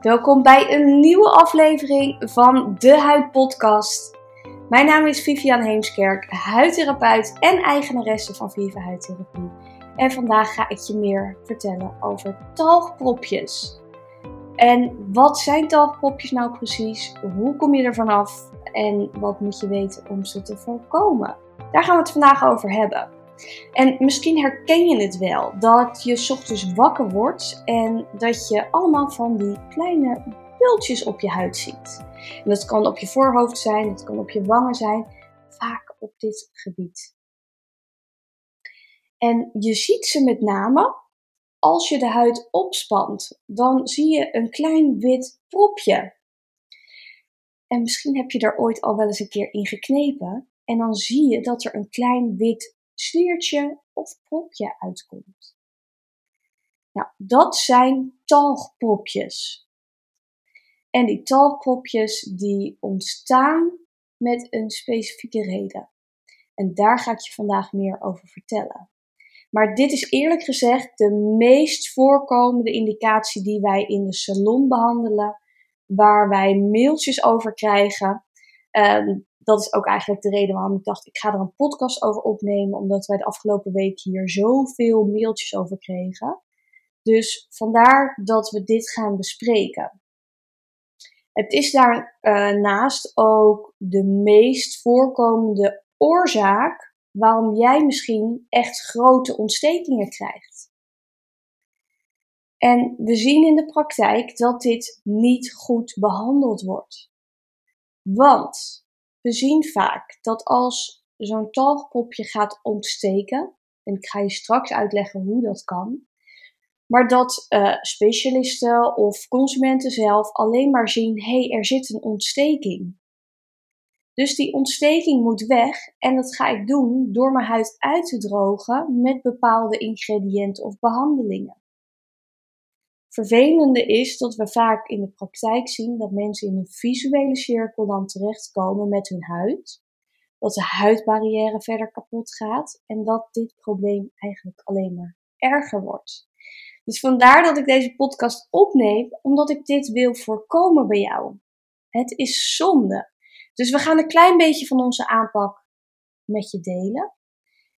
Welkom bij een nieuwe aflevering van de Huid Podcast. Mijn naam is Vivian Heemskerk, huidtherapeut en eigenaresse van Viva Huidtherapie. En vandaag ga ik je meer vertellen over talgpropjes. En wat zijn talgpropjes nou precies? Hoe kom je ervan af? En wat moet je weten om ze te voorkomen? Daar gaan we het vandaag over hebben. En misschien herken je het wel, dat je ochtends wakker wordt en dat je allemaal van die kleine bultjes op je huid ziet. En dat kan op je voorhoofd zijn, dat kan op je wangen zijn, vaak op dit gebied. En je ziet ze met name als je de huid opspant, dan zie je een klein wit propje. En misschien heb je er ooit al wel eens een keer in geknepen. En dan zie je dat er een klein wit sliertje of propje uitkomt. Nou, dat zijn talgpropjes. En die talgpropjes die ontstaan met een specifieke reden. En daar ga ik je vandaag meer over vertellen. Maar dit is eerlijk gezegd de meest voorkomende indicatie die wij in de salon behandelen, waar wij mailtjes over krijgen. Ehm, dat is ook eigenlijk de reden waarom ik dacht, ik ga er een podcast over opnemen, omdat wij de afgelopen week hier zoveel mailtjes over kregen. Dus vandaar dat we dit gaan bespreken. Het is daarnaast uh, ook de meest voorkomende oorzaak waarom jij misschien echt grote ontstekingen krijgt. En we zien in de praktijk dat dit niet goed behandeld wordt. Want we zien vaak dat als zo'n talgpopje gaat ontsteken, en ik ga je straks uitleggen hoe dat kan, maar dat uh, specialisten of consumenten zelf alleen maar zien: hé, hey, er zit een ontsteking. Dus die ontsteking moet weg en dat ga ik doen door mijn huid uit te drogen met bepaalde ingrediënten of behandelingen. Vervelende is dat we vaak in de praktijk zien dat mensen in een visuele cirkel dan terechtkomen met hun huid. Dat de huidbarrière verder kapot gaat en dat dit probleem eigenlijk alleen maar erger wordt. Dus vandaar dat ik deze podcast opneem, omdat ik dit wil voorkomen bij jou. Het is zonde. Dus we gaan een klein beetje van onze aanpak met je delen.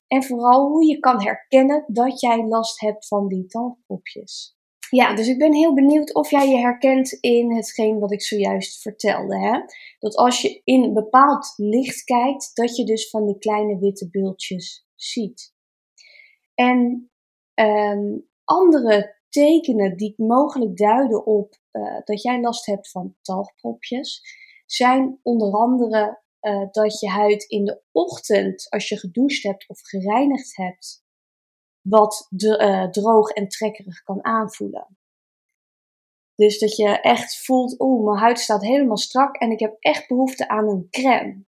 En vooral hoe je kan herkennen dat jij last hebt van die talgpopjes. Ja, dus ik ben heel benieuwd of jij je herkent in hetgeen wat ik zojuist vertelde. Hè? Dat als je in bepaald licht kijkt, dat je dus van die kleine witte bultjes ziet. En um, andere tekenen die mogelijk duiden op uh, dat jij last hebt van talgpropjes, zijn onder andere uh, dat je huid in de ochtend, als je gedoucht hebt of gereinigd hebt, wat de, uh, droog en trekkerig kan aanvoelen. Dus dat je echt voelt, oeh, mijn huid staat helemaal strak en ik heb echt behoefte aan een crème.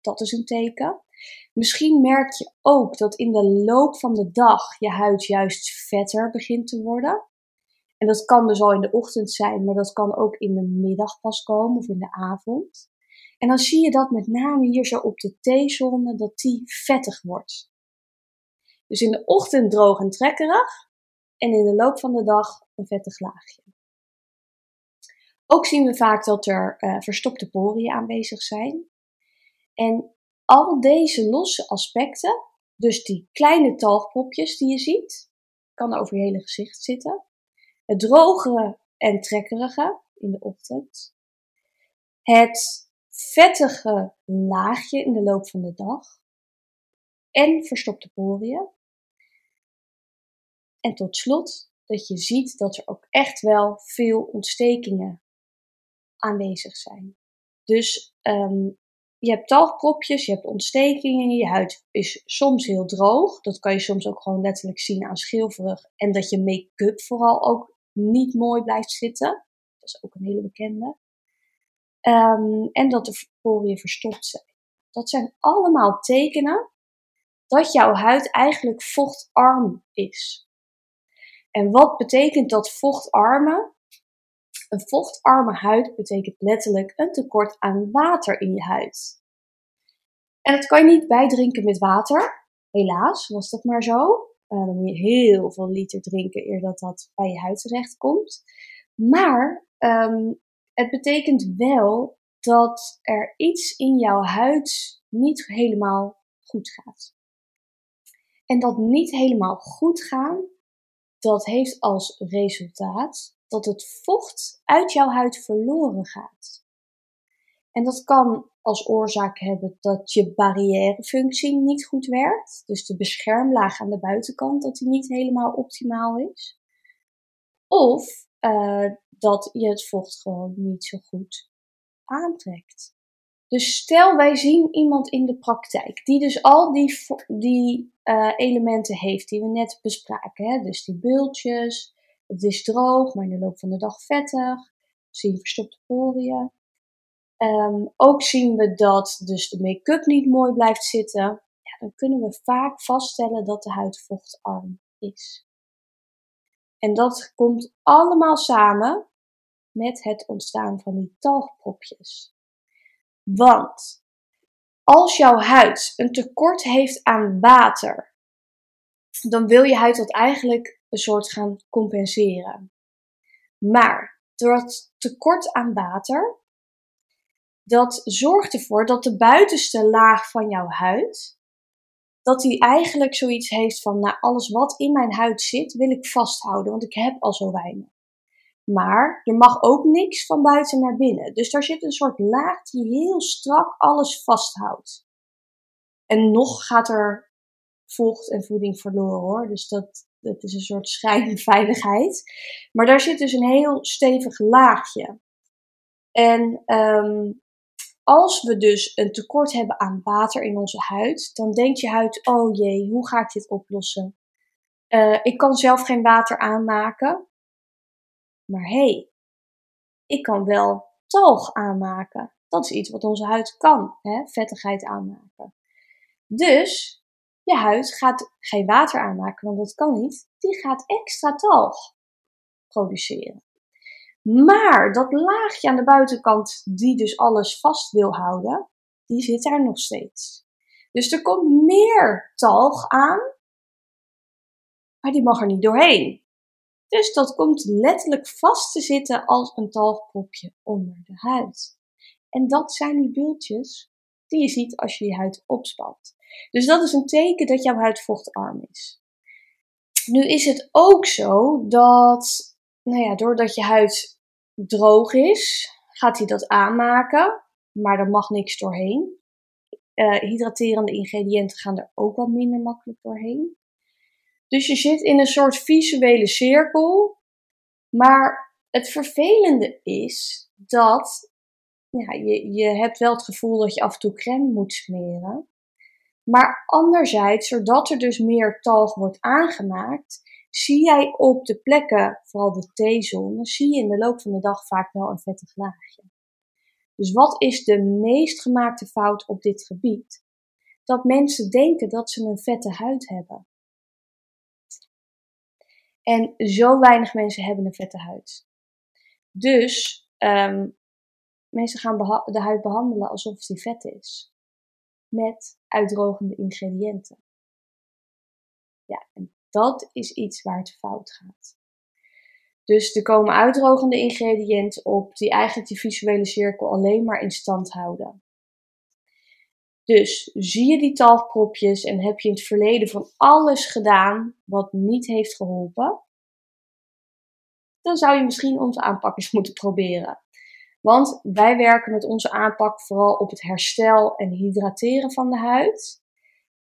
Dat is een teken. Misschien merk je ook dat in de loop van de dag je huid juist vetter begint te worden. En dat kan dus al in de ochtend zijn, maar dat kan ook in de middag pas komen of in de avond. En dan zie je dat met name hier zo op de T-zone, dat die vettig wordt. Dus in de ochtend droog en trekkerig en in de loop van de dag een vettig laagje. Ook zien we vaak dat er uh, verstopte poriën aanwezig zijn. En al deze losse aspecten, dus die kleine talgpopjes die je ziet, kan over je hele gezicht zitten. Het droge en trekkerige in de ochtend. Het vettige laagje in de loop van de dag. En verstopte poriën. En tot slot dat je ziet dat er ook echt wel veel ontstekingen aanwezig zijn. Dus um, je hebt talgpropjes, je hebt ontstekingen, je huid is soms heel droog. Dat kan je soms ook gewoon letterlijk zien aan schilverig. En dat je make-up vooral ook niet mooi blijft zitten. Dat is ook een hele bekende. Um, en dat de poriën verstopt zijn. Dat zijn allemaal tekenen dat jouw huid eigenlijk vochtarm is. En wat betekent dat vochtarme? Een vochtarme huid betekent letterlijk een tekort aan water in je huid. En dat kan je niet bijdrinken met water. Helaas was dat maar zo. Uh, dan moet je heel veel liter drinken eer dat dat bij je huid terecht komt. Maar ehm, het betekent wel dat er iets in jouw huid niet helemaal goed gaat. En dat niet helemaal goed gaan, dat heeft als resultaat dat het vocht uit jouw huid verloren gaat. En dat kan als oorzaak hebben dat je barrièrefunctie niet goed werkt. Dus de beschermlaag aan de buitenkant, dat die niet helemaal optimaal is. Of uh, dat je het vocht gewoon niet zo goed aantrekt. Dus stel wij zien iemand in de praktijk die dus al die, die uh, elementen heeft die we net bespraken. Hè? Dus die bultjes, het is droog, maar in de loop van de dag vettig. Zie je verstopte poriën. Um, ook zien we dat dus de make-up niet mooi blijft zitten. Ja, dan kunnen we vaak vaststellen dat de huid vochtarm is. En dat komt allemaal samen met het ontstaan van die talgpropjes. Want als jouw huid een tekort heeft aan water, dan wil je huid dat eigenlijk een soort gaan compenseren. Maar door het tekort aan water, dat zorgt ervoor dat de buitenste laag van jouw huid, dat die eigenlijk zoiets heeft van, nou alles wat in mijn huid zit, wil ik vasthouden, want ik heb al zo weinig. Maar er mag ook niks van buiten naar binnen. Dus daar zit een soort laag die heel strak alles vasthoudt. En nog gaat er vocht en voeding verloren hoor. Dus dat, dat is een soort schijnveiligheid. Maar daar zit dus een heel stevig laagje. En um, als we dus een tekort hebben aan water in onze huid, dan denkt je huid: oh jee, hoe ga ik dit oplossen? Uh, ik kan zelf geen water aanmaken. Maar hé, hey, ik kan wel talg aanmaken. Dat is iets wat onze huid kan, hè? vettigheid aanmaken. Dus je huid gaat geen water aanmaken, want dat kan niet. Die gaat extra talg produceren. Maar dat laagje aan de buitenkant, die dus alles vast wil houden, die zit daar nog steeds. Dus er komt meer talg aan, maar die mag er niet doorheen. Dus dat komt letterlijk vast te zitten als een talgpropje onder de huid. En dat zijn die bultjes die je ziet als je je huid opspant. Dus dat is een teken dat jouw huid vochtarm is. Nu is het ook zo dat, nou ja, doordat je huid droog is, gaat hij dat aanmaken, maar er mag niks doorheen. Uh, hydraterende ingrediënten gaan er ook wat minder makkelijk doorheen. Dus je zit in een soort visuele cirkel. Maar het vervelende is dat ja, je, je hebt wel het gevoel dat je af en toe crème moet smeren. Maar anderzijds, zodat er dus meer talg wordt aangemaakt, zie jij op de plekken, vooral de T-zone, zie je in de loop van de dag vaak wel een vettig laagje. Dus wat is de meest gemaakte fout op dit gebied? Dat mensen denken dat ze een vette huid hebben. En zo weinig mensen hebben een vette huid. Dus um, mensen gaan de huid behandelen alsof die vet is. Met uitdrogende ingrediënten. Ja, en dat is iets waar het fout gaat. Dus er komen uitdrogende ingrediënten op die eigenlijk die visuele cirkel alleen maar in stand houden. Dus zie je die talgpropjes en heb je in het verleden van alles gedaan wat niet heeft geholpen, dan zou je misschien onze aanpak eens moeten proberen. Want wij werken met onze aanpak vooral op het herstel en hydrateren van de huid.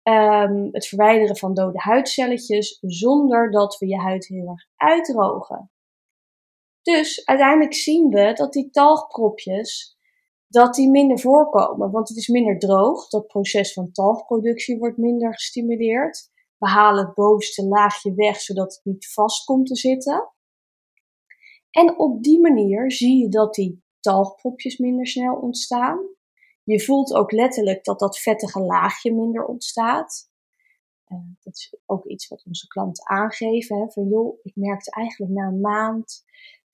Um, het verwijderen van dode huidcelletjes zonder dat we je huid heel erg uitdrogen. Dus uiteindelijk zien we dat die talgpropjes dat die minder voorkomen. Want het is minder droog. Dat proces van talgproductie wordt minder gestimuleerd. We halen het bovenste laagje weg, zodat het niet vast komt te zitten. En op die manier zie je dat die talgpropjes minder snel ontstaan. Je voelt ook letterlijk dat dat vettige laagje minder ontstaat. Uh, dat is ook iets wat onze klanten aangeven. Hè, van joh, ik merkte eigenlijk na een maand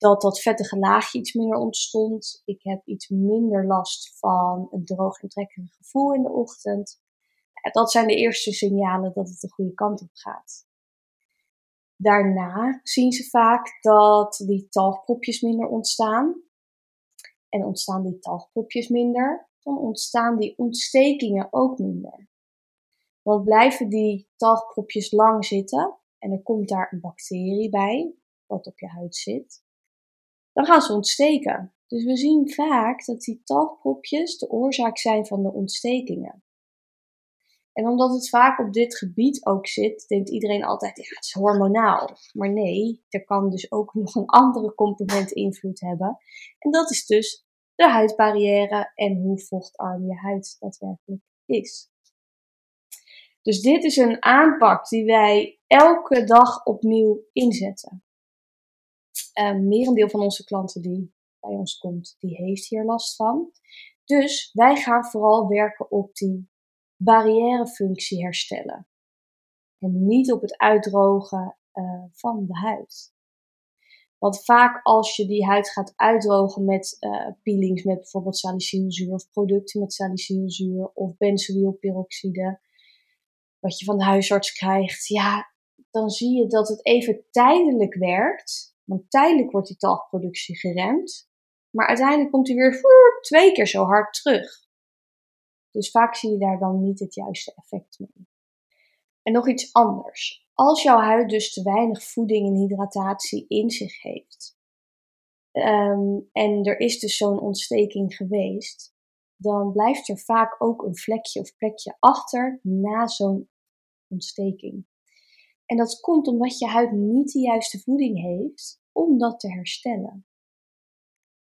dat dat vettige laagje iets minder ontstond. Ik heb iets minder last van een droog en trekkig gevoel in de ochtend. Dat zijn de eerste signalen dat het de goede kant op gaat. Daarna zien ze vaak dat die talgpropjes minder ontstaan. En ontstaan die talgpropjes minder, dan ontstaan die ontstekingen ook minder. Want blijven die talgpropjes lang zitten en er komt daar een bacterie bij, wat op je huid zit, dan gaan ze ontsteken. Dus we zien vaak dat die talgpropjes de oorzaak zijn van de ontstekingen. En omdat het vaak op dit gebied ook zit, denkt iedereen altijd, ja, het is hormonaal. Maar nee, er kan dus ook nog een andere component invloed hebben. En dat is dus de huidbarrière en hoe vochtarm je huid daadwerkelijk is. Dus dit is een aanpak die wij elke dag opnieuw inzetten. Um, merendeel van onze klanten die bij ons komt, die heeft hier last van. Dus wij gaan vooral werken op die barrièrefunctie herstellen. En niet op het uitdrogen uh, van de huid. Want vaak als je die huid gaat uitdrogen met uh, peelings met bijvoorbeeld salicylzuur of producten met salicylzuur of benzoylperoxide, wat je van de huisarts krijgt, ja, dan zie je dat het even tijdelijk werkt. Want tijdelijk wordt die talgproductie geremd. Maar uiteindelijk komt hij weer twee keer zo hard terug. Dus vaak zie je daar dan niet het juiste effect mee. En nog iets anders. Als jouw huid dus te weinig voeding en hydratatie in zich heeft, ehm, en er is dus zo'n ontsteking geweest, dan blijft er vaak ook een vlekje of plekje achter na zo'n ontsteking. En dat komt omdat je huid niet de juiste voeding heeft om dat te herstellen.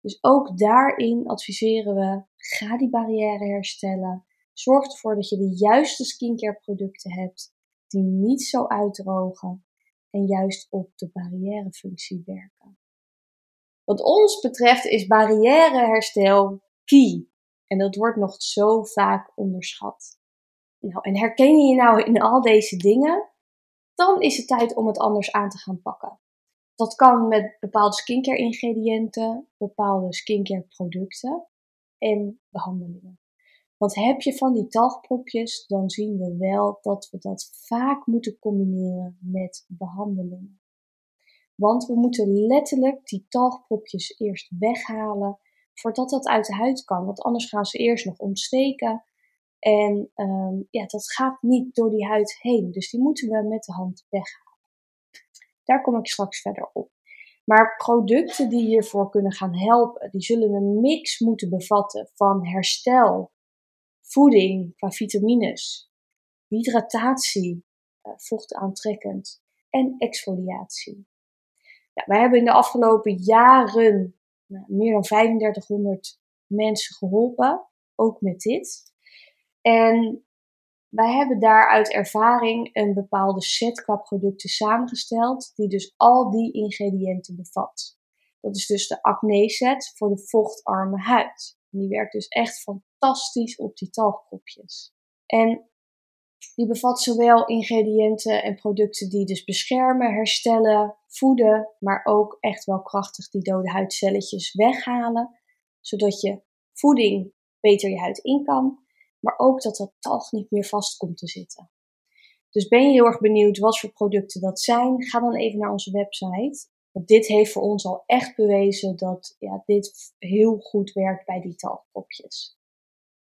Dus ook daarin adviseren we: ga die barrière herstellen. Zorg ervoor dat je de juiste skincare producten hebt die niet zo uitdrogen en juist op de barrièrefunctie werken. Wat ons betreft is barrièreherstel key. En dat wordt nog zo vaak onderschat. Nou, en herken je je nou in al deze dingen? Dan is het tijd om het anders aan te gaan pakken. Dat kan met bepaalde skincare ingrediënten, bepaalde skincare producten en behandelingen. Want heb je van die talgpropjes, dan zien we wel dat we dat vaak moeten combineren met behandelingen. Want we moeten letterlijk die talgpropjes eerst weghalen voordat dat uit de huid kan. Want anders gaan ze eerst nog ontsteken. En um, ja, dat gaat niet door die huid heen. Dus die moeten we met de hand weghalen. Daar kom ik straks verder op. Maar producten die hiervoor kunnen gaan helpen, die zullen een mix moeten bevatten van herstel, voeding qua vitamines, hydratatie, uh, vochtaantrekkend en exfoliatie. Wij hebben in de afgelopen jaren nou, meer dan 3500 mensen geholpen, ook met dit. En wij hebben daar uit ervaring een bepaalde set qua producten samengesteld, die dus al die ingrediënten bevat. Dat is dus de acne set voor de vochtarme huid. Die werkt dus echt fantastisch op die talgkopjes. En die bevat zowel ingrediënten en producten die dus beschermen, herstellen, voeden, maar ook echt wel krachtig die dode huidcelletjes weghalen, zodat je voeding beter je huid in kan maar ook dat dat talg niet meer vast komt te zitten. Dus ben je heel erg benieuwd wat voor producten dat zijn, ga dan even naar onze website. Want dit heeft voor ons al echt bewezen dat ja, dit heel goed werkt bij die talgpopjes.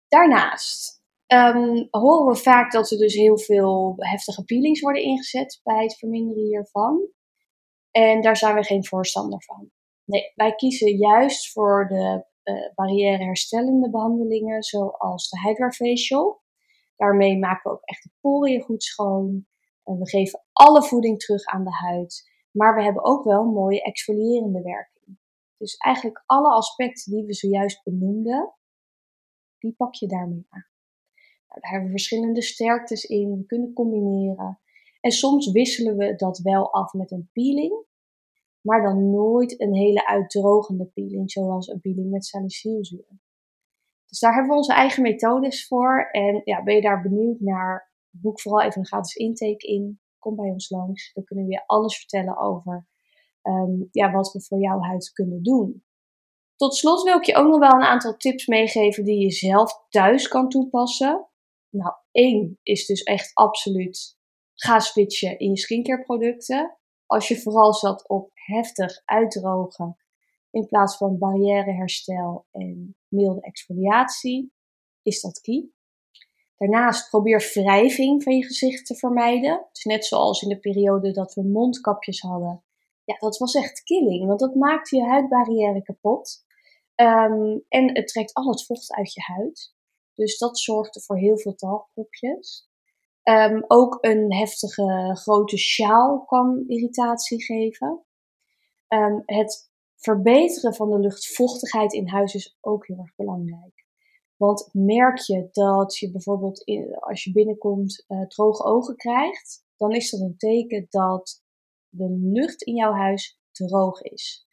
Daarnaast um, horen we vaak dat er dus heel veel heftige peelings worden ingezet bij het verminderen hiervan. En daar zijn we geen voorstander van. Nee, wij kiezen juist voor de uh, barrière herstellende behandelingen, zoals de Hydra Facial. Daarmee maken we ook echt de poriën goed schoon. Uh, we geven alle voeding terug aan de huid. Maar we hebben ook wel mooie exfolierende werking. Dus eigenlijk alle aspecten die we zojuist benoemden, die pak je daarmee aan. Nou, daar hebben we verschillende sterktes in, we kunnen combineren. En soms wisselen we dat wel af met een peeling maar dan nooit een hele uitdrogende peeling, zoals een peeling met salicylzuur. Dus daar hebben we onze eigen methodes voor. En ja, ben je daar benieuwd naar, boek vooral even een gratis intake in. Kom bij ons langs. Dan kunnen we je alles vertellen over um, ja, wat we voor jouw huid kunnen doen. Tot slot wil ik je ook nog wel een aantal tips meegeven die je zelf thuis kan toepassen. Nou, één is dus echt absoluut ga switchen in je skincare producten als je vooral zat op heftig uitdrogen in plaats van barrièreherstel en milde exfoliatie, is dat key. Daarnaast probeer wrijving van je gezicht te vermijden. Dus net zoals in de periode dat we mondkapjes hadden. Ja, dat was echt killing, want dat maakt je huidbarrière kapot. Ehm, en het trekt al het vocht uit je huid. Dus dat zorgde voor heel veel talgpropjes. Um, ook een heftige grote sjaal kan irritatie geven. Um, het verbeteren van de luchtvochtigheid in huis is ook heel erg belangrijk. Want merk je dat je bijvoorbeeld als je binnenkomt uh, droge ogen krijgt, dan is dat een teken dat de lucht in jouw huis droog is.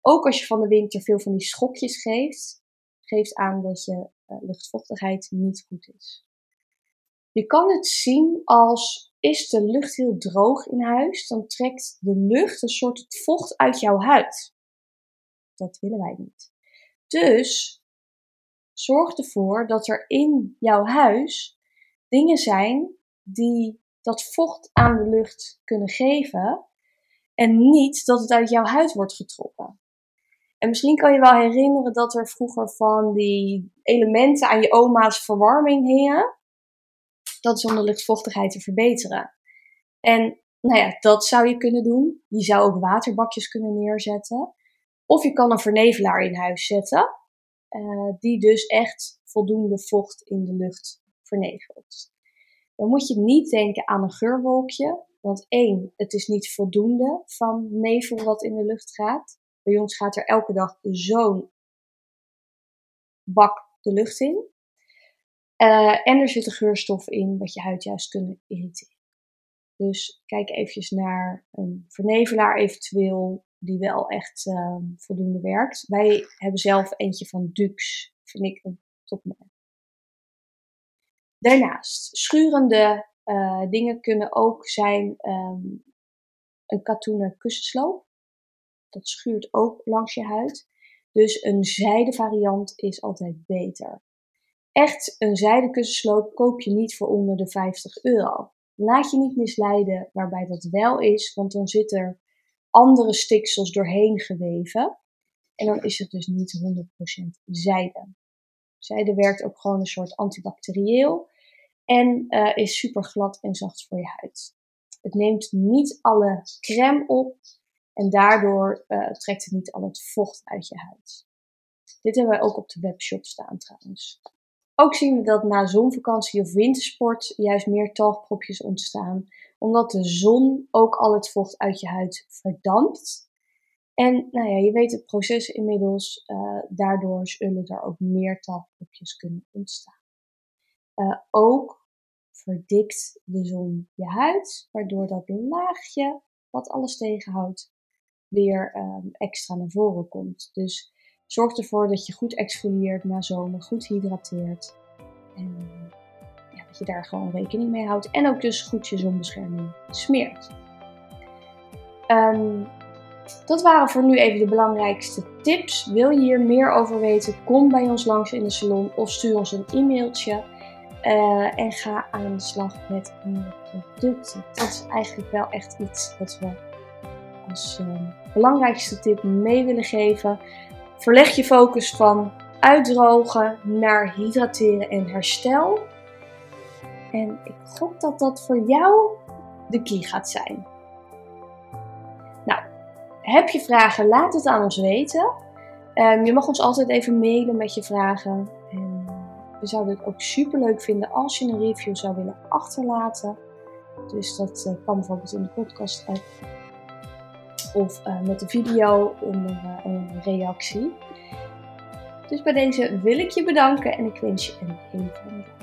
Ook als je van de winter veel van die schokjes geeft, geeft aan dat je uh, luchtvochtigheid niet goed is. Je kan het zien als is de lucht heel droog in huis, dan trekt de lucht een soort vocht uit jouw huid. Dat willen wij niet. Dus zorg ervoor dat er in jouw huis dingen zijn die dat vocht aan de lucht kunnen geven en niet dat het uit jouw huid wordt getrokken. En misschien kan je wel herinneren dat er vroeger van die elementen aan je oma's verwarming hingen. Dat is om de luchtvochtigheid te verbeteren. En nou ja, dat zou je kunnen doen. Je zou ook waterbakjes kunnen neerzetten. Of je kan een vernevelaar in huis zetten, uh, die dus echt voldoende vocht in de lucht vernevelt. Dan moet je niet denken aan een geurwolkje, want één, het is niet voldoende van nevel wat in de lucht gaat. Bij ons gaat er elke dag zo'n bak de lucht in. Uh, en er zitten geurstoffen in wat je huid juist kunnen irriteren. Dus kijk eventjes naar een vernevelaar eventueel die wel echt uh, voldoende werkt. Wij hebben zelf eentje van Dux, vind ik een topmerk. Daarnaast, schurende uh, dingen kunnen ook zijn um, een katoenen kussensloop. Dat schuurt ook langs je huid. Dus een zijde variant is altijd beter. Echt een zijde kussensloop koop je niet voor onder de 50 euro. Laat je niet misleiden waarbij dat wel is, want dan zit er andere stiksels doorheen geweven. En dan is het dus niet 100% zijde. Zijde werkt ook gewoon een soort antibacterieel en uh, is super glad en zacht voor je huid. Het neemt niet alle crème op en daardoor uh, trekt het niet al het vocht uit je huid. Dit hebben wij ook op de webshop staan trouwens. Ook zien we dat na zonvakantie of wintersport juist meer talgpropjes ontstaan, omdat de zon ook al het vocht uit je huid verdampt. En nou ja, je weet het proces inmiddels, uh, daardoor zullen er ook meer talgpropjes kunnen ontstaan. Uh, ook verdikt de zon je huid, waardoor dat laagje wat alles tegenhoudt weer um, extra naar voren komt. Dus zorg ervoor dat je goed exfolieert na zomer, goed hydrateert. En ja, dat je daar gewoon rekening mee houdt. En ook dus goed je zonbescherming smeert. Um, dat waren voor nu even de belangrijkste tips. Wil je hier meer over weten? Kom bij ons langs in de salon of stuur ons een e-mailtje. Uh, en ga aan de slag met nieuwe producten. Dat is eigenlijk wel echt iets wat we als uh, belangrijkste tip mee willen geven. Verleg je focus van uitdrogen naar hydrateren en herstel. En ik hoop dat dat voor jou de key gaat zijn. Nou, heb je vragen? Laat het aan ons weten. Um, je mag ons altijd even mailen met je vragen. En we zouden het ook super leuk vinden als je een review zou willen achterlaten. Dus dat uh, kan bijvoorbeeld in de podcast app of uh, met een video onder uh, een reactie. Dus bij deze wil ik je bedanken en ik wens je een hele fijne dag.